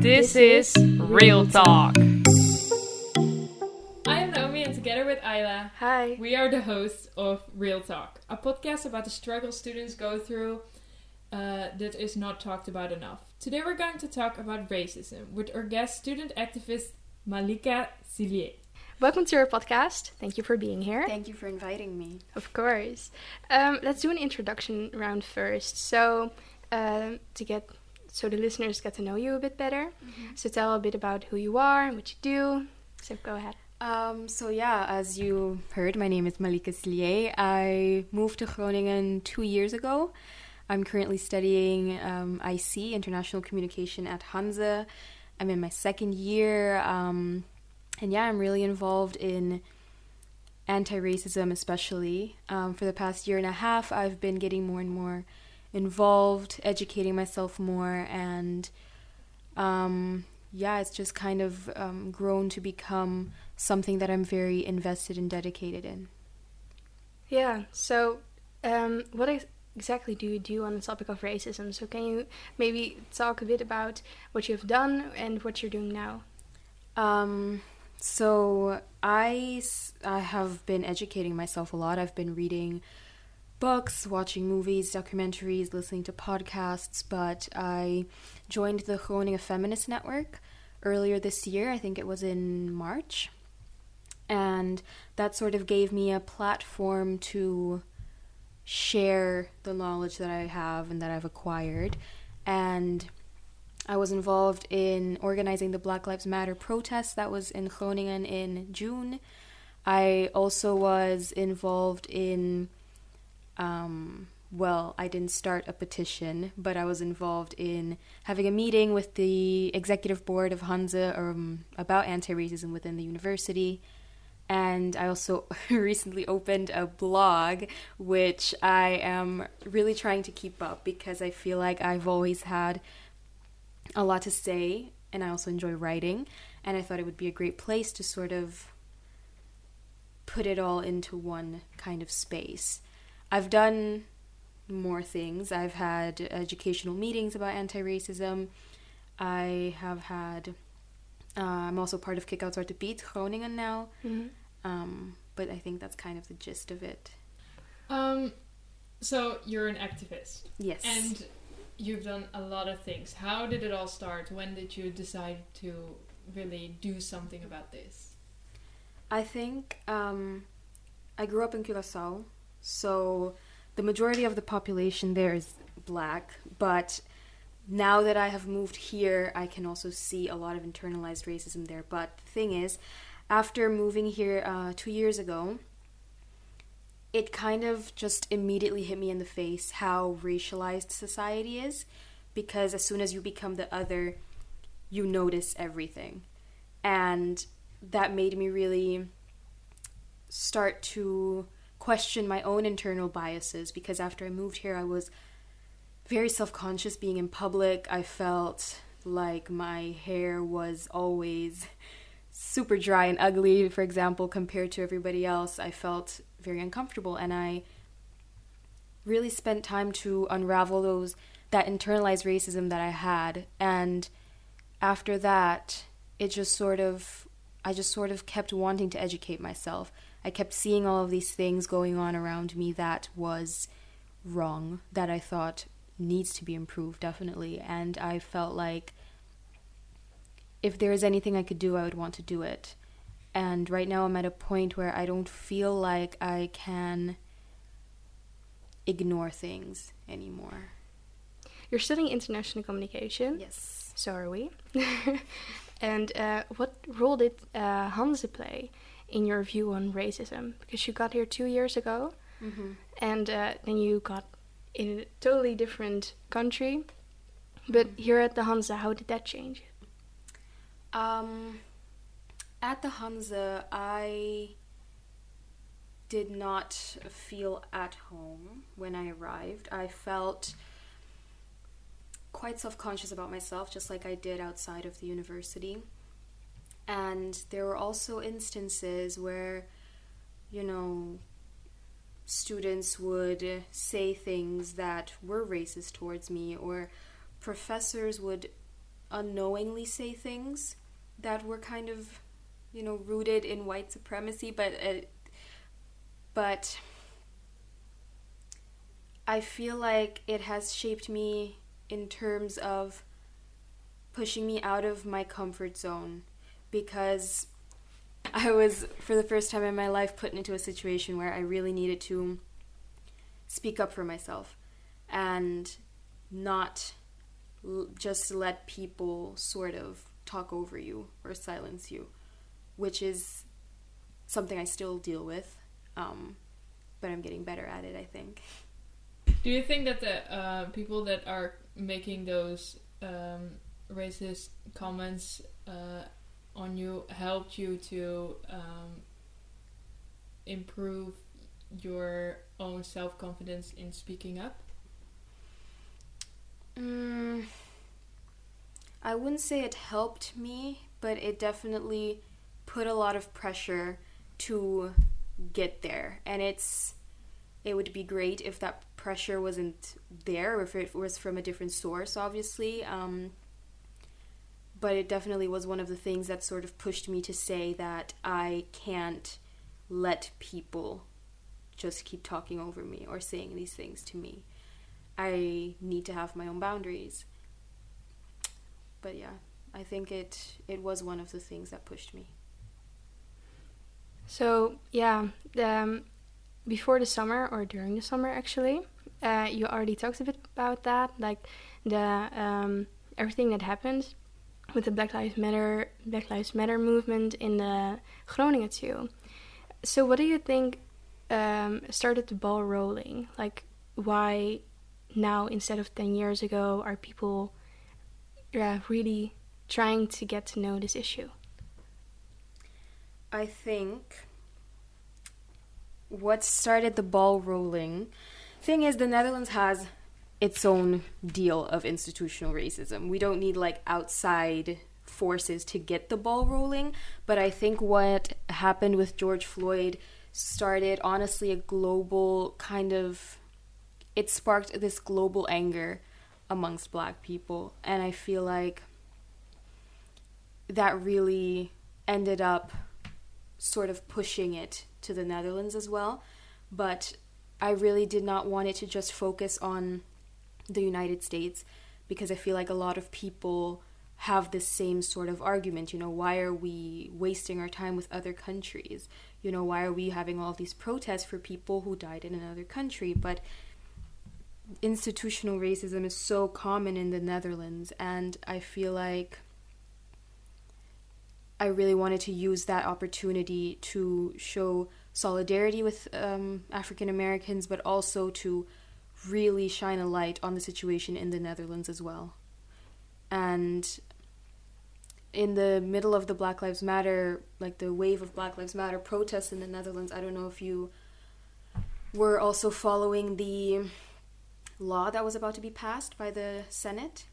This is Real Talk. I am Naomi, and together with Ayla, Hi. we are the hosts of Real Talk, a podcast about the struggle students go through uh, that is not talked about enough. Today, we're going to talk about racism with our guest student activist Malika Silier. Welcome to our podcast. Thank you for being here. Thank you for inviting me. Of course. Um, let's do an introduction round first. So, um, to get so the listeners get to know you a bit better. So, tell a bit about who you are and what you do. So, go ahead. Um, so yeah, as you heard, my name is Malika Slier. I moved to Groningen two years ago. I'm currently studying um, IC, International Communication at Hanze. I'm in my second year. Um, and yeah, I'm really involved in anti-racism especially. Um, for the past year and a half, I've been getting more and more involved, educating myself more, and um, yeah, it's just kind of um, grown to become something that I'm very invested and dedicated in. Yeah. So, um, what ex- exactly do you do on the topic of racism? So, can you maybe talk a bit about what you've done and what you're doing now? Um, so I have been educating myself a lot. I've been reading books, watching movies, documentaries, listening to podcasts, but I joined the Groningen Feminist Network earlier this year. I think it was in March. And that sort of gave me a platform to share the knowledge that I have and that I've acquired. And I was involved in organizing the Black Lives Matter protest that was in Groningen in June. I also was involved in, um, well, I didn't start a petition, but I was involved in having a meeting with the executive board of Hanze um, about anti racism within the university. And I also recently opened a blog, which I am really trying to keep up because I feel like I've always had a lot to say and I also enjoy writing and I thought it would be a great place to sort of put it all into one kind of space. I've done more things. I've had educational meetings about anti-racism. I have had uh, I'm also part of Kick Out Zwarte Piet Groningen now. Um, but I think that's kind of the gist of it. Um, so, you're an activist, Yes. and you've done a lot of things. How did it all start? When did you decide to really do something about this? I think um, I grew up in Curacao, so the majority of the population there is black. But now that I have moved here, I can also see a lot of internalized racism there. But the thing is, after moving here uh, two years ago, it kind of just immediately hit me in the face how racialized society is. Because as soon as you become the other, you notice everything. And that made me really start to question my own internal biases because after I moved here, I was very self conscious being in public. I felt like my hair was always super dry and ugly, for example, compared to everybody else. I felt very uncomfortable and I really spent time to unravel those that internalized racism that I had and after that it just sort of I just sort of kept wanting to educate myself. I kept seeing all of these things going on around me that was wrong, that I thought needs to be improved, definitely. And I felt like if there is anything I could do, I would want to do it. And right now I'm at a point where I don't feel like I can ignore things anymore. You're studying international communication. Yes. So are we. and uh, what role did uh, Hanze play in your view on racism? Because you got here two years ago, Mm-hmm. and uh, then you got in a totally different country. But here at the Hanze, how did that change? Um, at the Hanze, I did not feel at home when I arrived. I felt quite self conscious about myself, just like I did outside of the university. And there were also instances where, you know, students would say things that were racist towards me, or professors would unknowingly say things that were kind of, you know, rooted in white supremacy, but uh, but I feel like it has shaped me in terms of pushing me out of my comfort zone because I was, for the first time in my life, put into a situation where I really needed to speak up for myself and not l- just let people sort of talk over you or silence you, which is something I still deal with, um, but I'm getting better at it, I think. Do you think that the uh, people that are making those um, racist comments uh, on you helped you to um, improve your own self confidence in speaking up? Mm, I wouldn't say it helped me, but it definitely put a lot of pressure to get there. And it's it would be great if that pressure wasn't there, or if it was from a different source, obviously. Um, but it definitely was one of the things that sort of pushed me to say that I can't let people just keep talking over me or saying these things to me. I need to have my own boundaries. But yeah, I think it it was one of the things that pushed me. So yeah, um, before the summer or during the summer actually, uh, you already talked a bit about that, like the um, everything that happened with the Black Lives Matter Black Lives Matter movement in the Groningen too. So what do you think um, started the ball rolling? Like why now instead of ten years ago are people yeah, really trying to get to know this issue? I think what started the ball rolling thing is the Netherlands has its own deal of institutional racism. We don't need like outside forces to get the ball rolling, but I think what happened with George Floyd started honestly a global kind of it sparked this global anger amongst black people and I feel like that really ended up sort of pushing it to the Netherlands as well, but I really did not want it to just focus on the United States because I feel like a lot of people have the same sort of argument. You know, why are we wasting our time with other countries? You know, why are we having all these protests for people who died in another country? But institutional racism is so common in the Netherlands, and I feel like I really wanted to use that opportunity to show solidarity with um, African Americans, but also to really shine a light on the situation in the Netherlands as well. And in the middle of the Black Lives Matter, like the wave of Black Lives Matter protests in the Netherlands, I don't know if you were also following the law that was about to be passed by the Senate.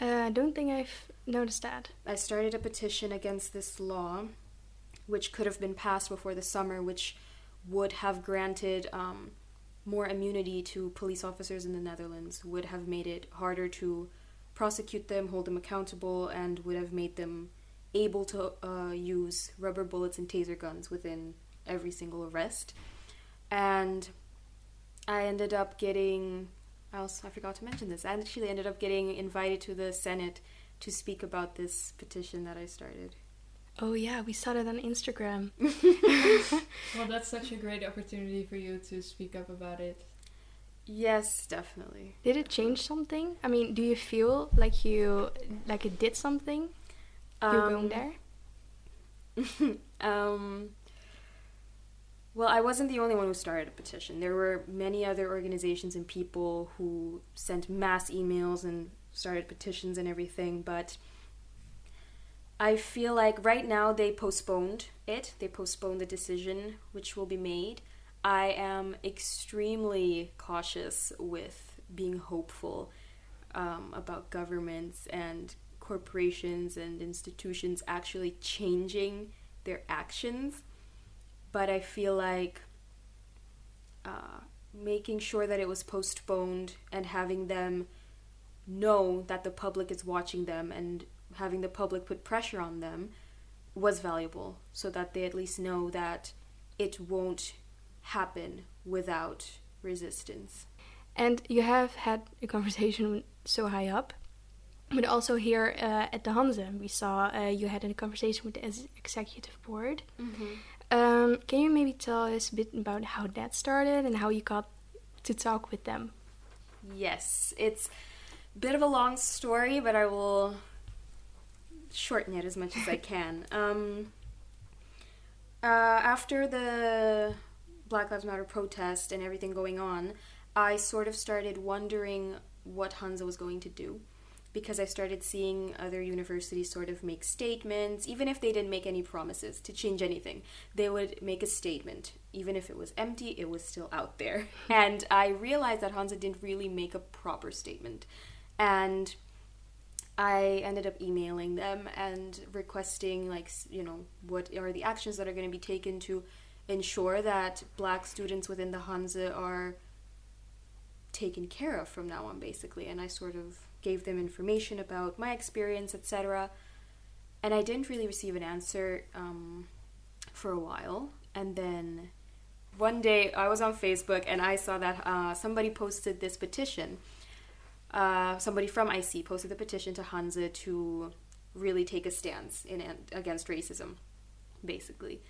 Uh, I don't think I've noticed that. I started a petition against this law, which could have been passed before the summer, which would have granted um, more immunity to police officers in the Netherlands, would have made it harder to prosecute them, hold them accountable, and would have made them able to uh, use rubber bullets and taser guns within every single arrest. And I ended up getting, I also I forgot to mention this. I actually ended up getting invited to the Senate to speak about this petition that I started. Oh yeah, we saw that on Instagram. Well, that's such a great opportunity for you to speak up about it. Yes, definitely. Did it change something? I mean, do you feel like you like it did something? you going there? um, well, I wasn't the only one who started a petition. There were many other organizations and people who sent mass emails and started petitions and everything, but I feel like right now they postponed it. They postponed the decision which will be made. I am extremely cautious with being hopeful um, about governments and corporations and institutions actually changing their actions. But I feel like uh, making sure that it was postponed and having them know that the public is watching them and having the public put pressure on them was valuable so that they at least know that it won't happen without resistance. And you have had a conversation so high up, but also here uh, at the Hanze, we saw uh, you had a conversation with the executive board. Um, can you maybe tell us a bit about how that started and how you got to talk with them? Yes, it's a bit of a long story, but I will shorten it as much as I can. Um, uh, after the Black Lives Matter protest and everything going on, I sort of started wondering what Hanze was going to do because I started seeing other universities sort of make statements, even if they didn't make any promises to change anything. They would make a statement. Even if it was empty, it was still out there. and I realized that Hanze didn't really make a proper statement. And I ended up emailing them and requesting, like, you know, what are the actions that are going to be taken to ensure that black students within the Hanze are taken care of from now on, basically. And I sort of gave them information about my experience, etc. And I didn't really receive an answer um, for a while. And then one day I was on Facebook and I saw that uh, somebody posted this petition. Uh, somebody from IC posted the petition to Hanze to really take a stance in against racism, basically.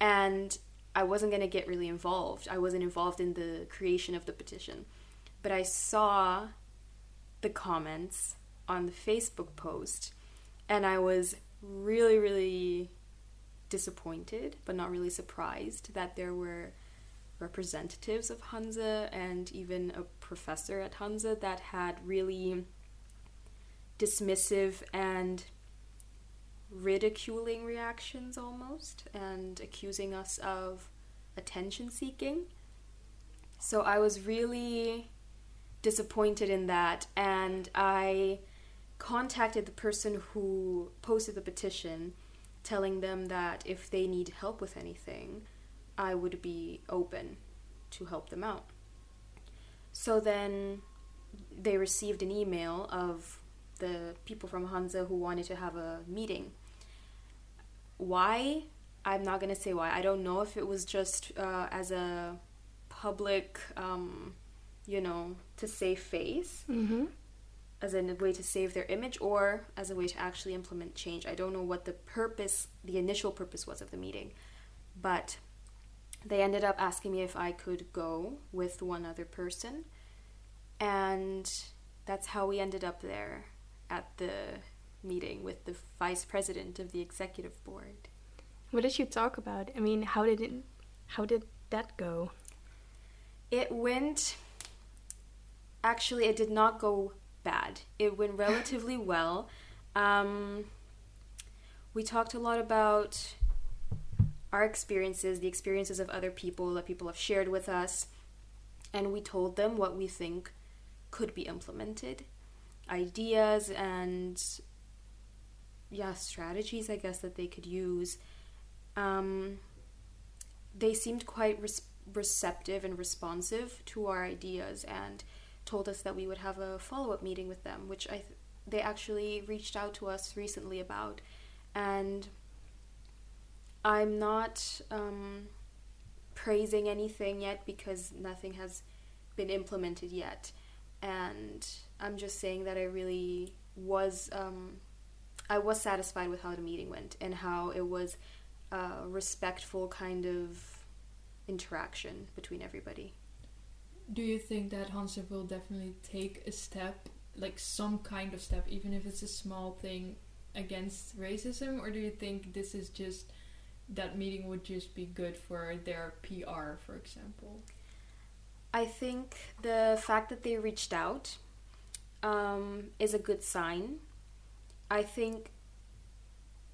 And I wasn't going to get really involved. I wasn't involved in the creation of the petition. But I saw the comments on the Facebook post and I was really, really disappointed, but not really surprised that there were representatives of Hanze and even a professor at Hanze that had really dismissive and ridiculing reactions almost and accusing us of attention seeking. So I was really disappointed in that and I contacted the person who posted the petition telling them that if they need help with anything, I would be open to help them out. So then they received an email of the people from Hanze who wanted to have a meeting. Why? I'm not going to say why. I don't know if it was just uh, as a public, um, you know, to save face, Mm-hmm. as a way to save their image, or as a way to actually implement change. I don't know what the purpose, the initial purpose was of the meeting, but they ended up asking me if I could go with one other person, and that's how we ended up there at the meeting with the vice president of the executive board. What did you talk about? I mean, how did it, how did that go? It went. Actually, it did not go bad. It went relatively well. Um, we talked a lot about our experiences, the experiences of other people that people have shared with us, and we told them what we think could be implemented. Ideas and yeah strategies i guess that they could use. Um, they seemed quite res- receptive and responsive to our ideas and told us that we would have a follow-up meeting with them which i th- they actually reached out to us recently about. And i'm not um, praising anything yet because nothing has been implemented yet and i'm just saying that i really was um, i was satisfied with how the meeting went and how it was a respectful kind of interaction between everybody Do you think that Hanze will definitely take a step, like some kind of step, even if it's a small thing, against racism? Or do you think this is just that meeting would just be good for their PR, for example? I think the fact that they reached out um, is a good sign. I think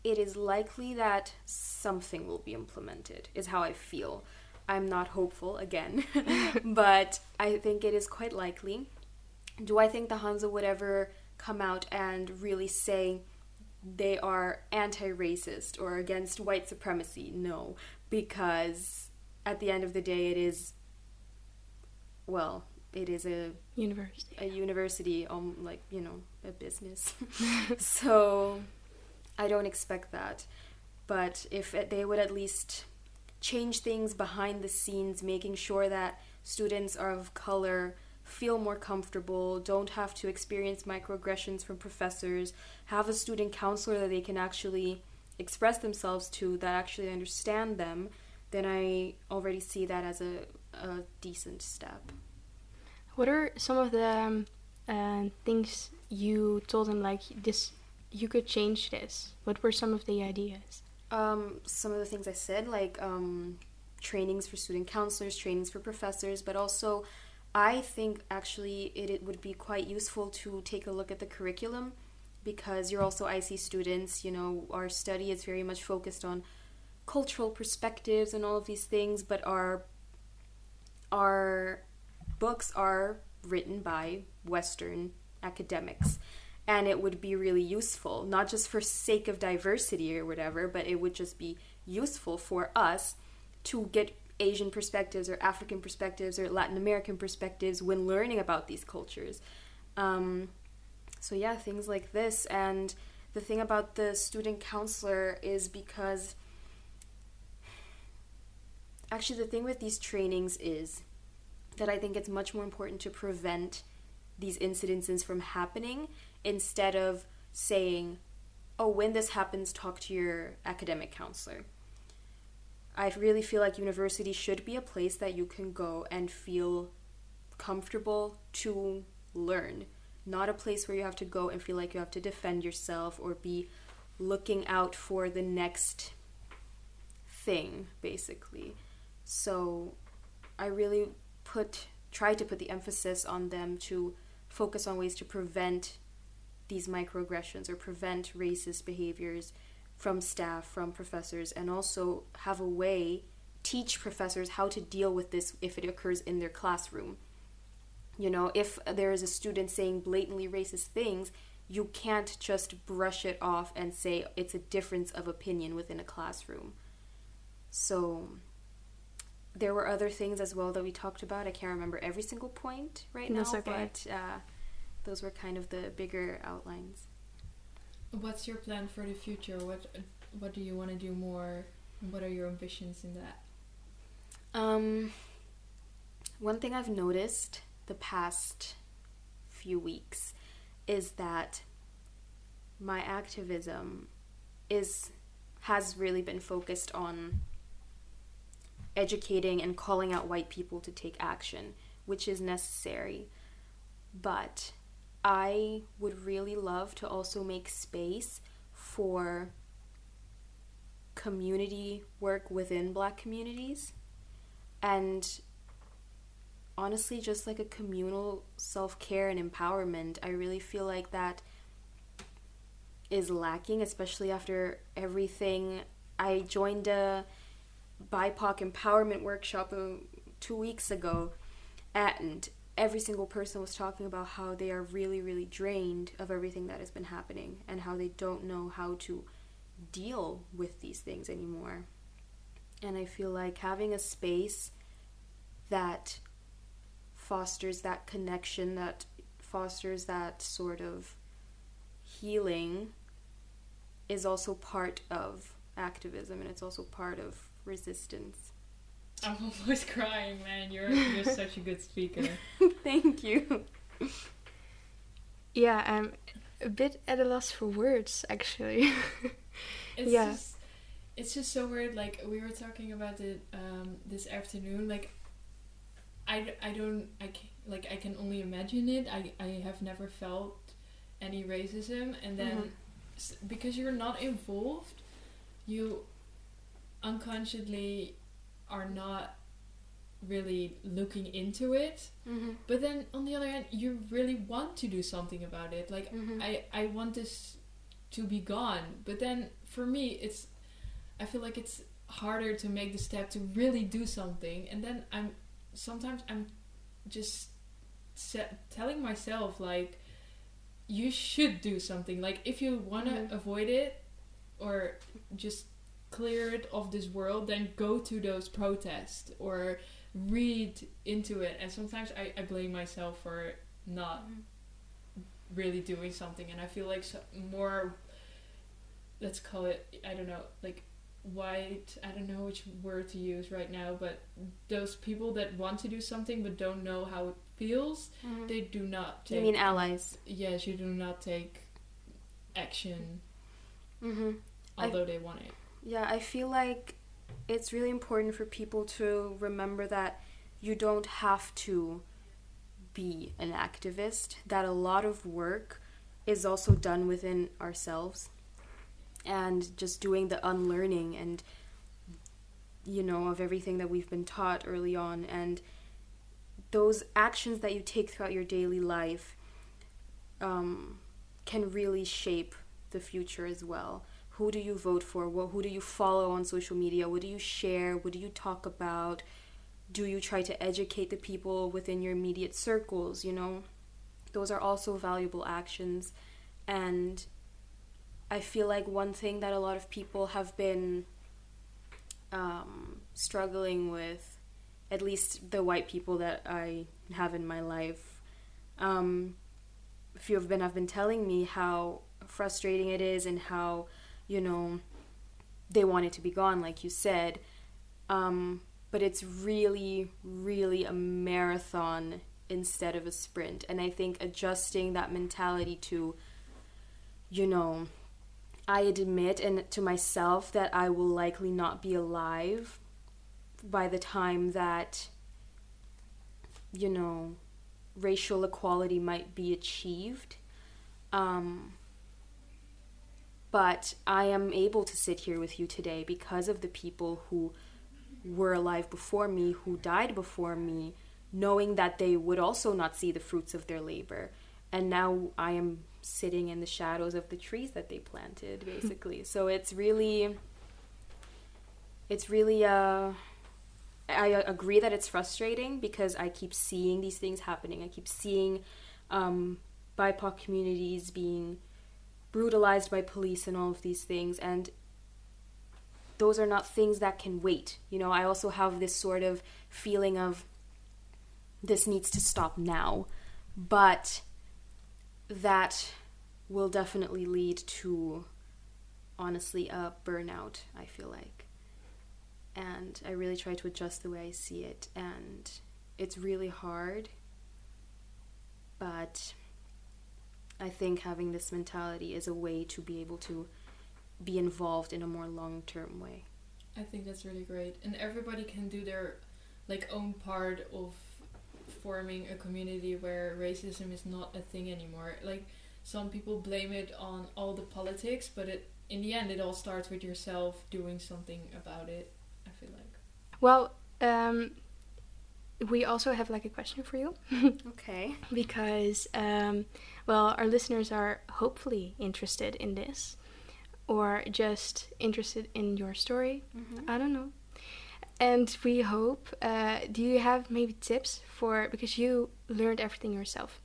it is likely that something will be implemented, is how I feel. I'm not hopeful again, but I think it is quite likely. Do I think the Hanze would ever come out and really say they are anti racist or against white supremacy? No, because at the end of the day, it is well, it is a University. a university, um, like you know, a business. so I don't expect that. But if they would at least change things behind the scenes, making sure that students are of color feel more comfortable, don't have to experience microaggressions from professors, have a student counselor that they can actually express themselves to that actually understand them, then I already see that as a, a decent step. What are some of the um, uh, things you told him like this? You could change this. What were some of the ideas? Um, some of the things I said, like um, trainings for student counselors, trainings for professors, but also I think actually it, it would be quite useful to take a look at the curriculum because you're also IC students. You know, our study is very much focused on cultural perspectives and all of these things, but our our books are written by Western academics. And it would be really useful, not just for sake of diversity or whatever, but it would just be useful for us to get Asian perspectives or African perspectives or Latin American perspectives when learning about these cultures. Um, so, yeah, things like this. And the thing about the student counselor is because actually, the thing with these trainings is that I think it's much more important to prevent these incidences from happening instead of saying, oh, when this happens, talk to your academic counselor. I really feel like university should be a place that you can go and feel comfortable to learn, not a place where you have to go and feel like you have to defend yourself or be looking out for the next thing, basically. So I really put try to put the emphasis on them to focus on ways to prevent these microaggressions or prevent racist behaviors from staff, from professors, and also have a way teach professors how to deal with this if it occurs in their classroom. You know, if there is a student saying blatantly racist things, you can't just brush it off and say it's a difference of opinion within a classroom. So, there were other things as well that we talked about. I can't remember every single point right now, okay. but uh, those were kind of the bigger outlines. What's your plan for the future? What what do you want to do more? What are your ambitions in that? Um, one thing I've noticed the past few weeks is that my activism is has really been focused on educating and calling out white people to take action, which is necessary. But I would really love to also make space for community work within black communities. And honestly just like a communal self-care and empowerment i really feel like that is lacking especially after everything. I joined a bipoc empowerment workshop uh, two weeks ago and every single person was talking about how they are really really drained of everything that has been happening and how they don't know how to deal with these things anymore and I feel like having a space that fosters that connection, that fosters that sort of healing, is also part of activism and it's also part of resistance. I'm almost crying, man. You're you're such a good speaker. Thank you. Yeah, I'm a bit at a loss for words actually. It's Yeah. just it's just so weird. Like we were talking about it um, this afternoon. Like I, I don't I can, like I can only imagine it. I I have never felt any racism, and then Mhm. because you're not involved, you unconsciously are not really looking into it. Mm-hmm. But then on the other hand, you really want to do something about it. Like Mhm. I I want this to be gone. But then for me, it's I feel like it's harder to make the step to really do something. And then I'm sometimes I'm just se- telling myself like you should do something. Like if you want to Mhm. avoid it or just clear it of this world, then go to those protests or read into it. And sometimes I, I blame myself for not really doing something. And I feel like so, more let's call it I don't know like white I don't know which word to use right now but those people that want to do something but don't know how it feels they do not take You mean allies? yes you do not take action Mm-hmm. I- although they want it Yeah, I feel like it's really important for people to remember that you don't have to be an activist, that a lot of work is also done within ourselves and just doing the unlearning and you know of everything that we've been taught early on. And those actions that you take throughout your daily life um, can really shape the future as well who do you vote for? What who do you follow on social media? What do you share? What do you talk about? Do you try to educate the people within your immediate circles you know? Those are also valuable actions. And i feel like one thing that a lot of people have been um, struggling with at least the white people that i have in my life um, a few of them have been telling me how frustrating it is and how you know they want it to be gone like you said. Um, but it's really really a marathon instead of a sprint. And i think adjusting that mentality to you know i admit and to myself that i will likely not be alive by the time that you know racial equality might be achieved. Um, but I am able to sit here with you today because of the people who were alive before me, who died before me, knowing that they would also not see the fruits of their labor. And now I am sitting in the shadows of the trees that they planted, basically. so it's really, it's really, uh, I agree that it's frustrating because I keep seeing these things happening. I keep seeing um, BIPOC communities being brutalized by police and all of these things and those are not things that can wait. You know i also have this sort of feeling of this needs to stop now. But that will definitely lead to honestly a burnout i feel like. And i really try to adjust the way i see it and it's really hard but I think having this mentality is a way to be able to be involved in a more long term way. I think that's really great, and everybody can do their like own part of forming a community where racism is not a thing anymore. Like some people blame it on all the politics, but it in the end it all starts with yourself doing something about it. I feel like. Well, um, we also have like a question for you Okay. because, um, well, our listeners are hopefully interested in this or just interested in your story. Mm-hmm. I don't know. And we hope, uh, do you have maybe tips for, because you learned everything yourself,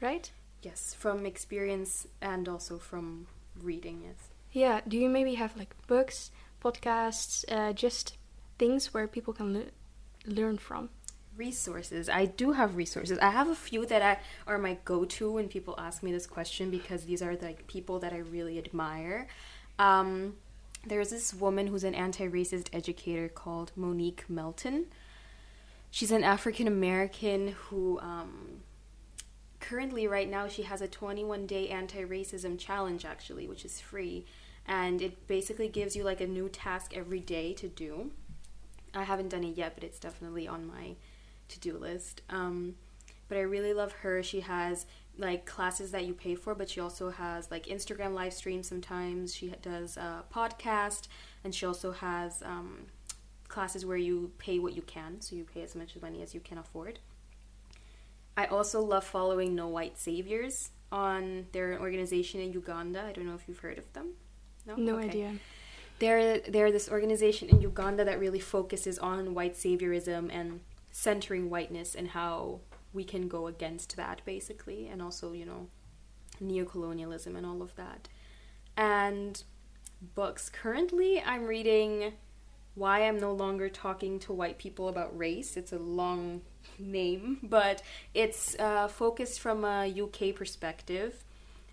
right? Yes, from experience and also from reading, yes. Yeah, do you maybe have like books, podcasts, uh, just things where people can le- learn from? Resources. I do have resources. I have a few that I are my go to when people ask me this question because these are like people that I really admire. Um, there's this woman who's an anti racist educator called Monique Melton. She's an African American who um, currently, right now, she has a 21 day anti racism challenge actually, which is free. And it basically gives you like a new task every day to do. I haven't done it yet, but it's definitely on my to do list. Um, but I really love her. She has like classes that you pay for, but she also has like Instagram live streams sometimes. She does a podcast, and she also has um, classes where you pay what you can, so you pay as much money as you can afford. I also love following No White Saviors on their organization in Uganda. I don't know if you've heard of them. No Okay. idea. They're they're this organization in Uganda that really focuses on white saviorism and centering whiteness and how we can go against that basically and also, you know, neocolonialism and all of that. And books. Currently I'm reading why I'm no longer talking to white people about race. It's a long name, but it's uh, focused from a UK perspective.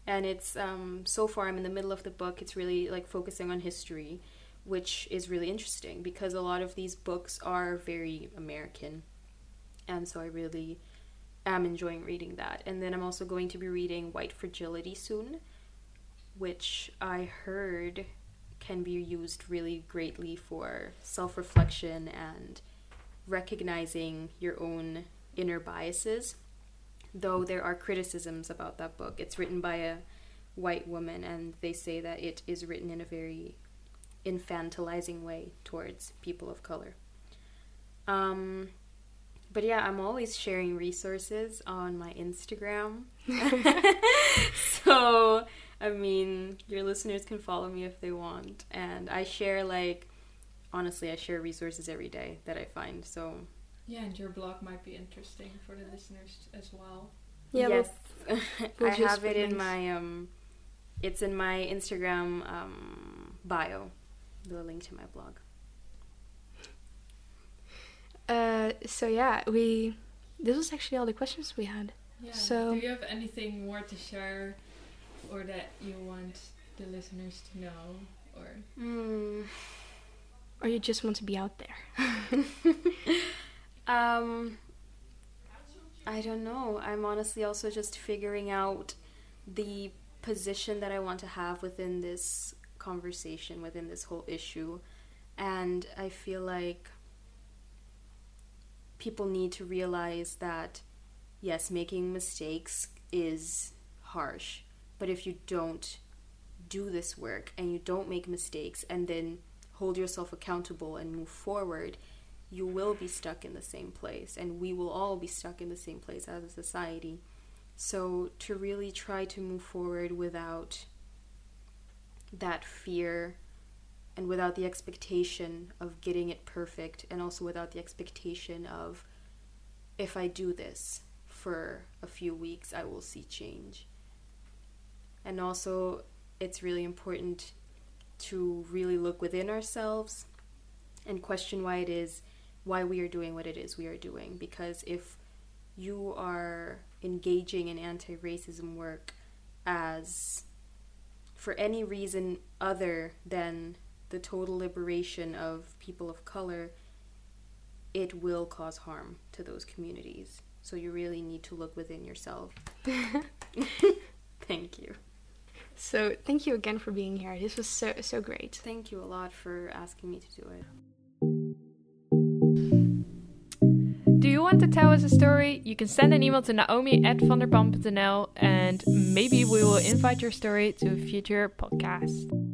And it's um, so far, I'm in the middle of the book, it's really like focusing on history, which is really interesting because a lot of these books are very American. And so I really am enjoying reading that. And then I'm also going to be reading White Fragility soon, which I heard can be used really greatly for self reflection and recognizing your own inner biases. Though there are criticisms about that book. It's written by a white woman, and they say that it is written in a very infantilizing way towards people of color. Um, but yeah, I'm always sharing resources on my Instagram. so, I mean, your listeners can follow me if they want. And I share, like, honestly, I share resources every day that I find. So, Yeah, and your blog might be interesting for the listeners as well. Yeah, yes, we'll I have it in links. my, um, it's in my Instagram um, bio, the link to my blog. Uh, so yeah, we. This was actually all the questions we had. Yeah. So- do you have anything more to share, or that you want the listeners to know, or Hmm. Or you just want to be out there. Um, I don't know. I'm honestly also just figuring out the position that I want to have within this conversation, within this whole issue. And I feel like people need to realize that, yes, making mistakes is harsh. But if you don't do this work and you don't make mistakes and then hold yourself accountable and move forward, you will be stuck in the same place and we will all be stuck in the same place as a society. So to really try to move forward without that fear and without the expectation of getting it perfect and also without the expectation of if I do this for a few weeks I will see change. And also it's really important to really look within ourselves and question why it is why we are doing what it is we are doing because if you are engaging in anti-racism work as for any reason other than the total liberation of people of color it will cause harm to those communities so you really need to look within yourself thank you So thank you again for being here. This was so so great. thank you a lot for asking me to do it want to tell us a story? You can send an email to naomi at vanderpam.nl and maybe we will invite your story to a future podcast.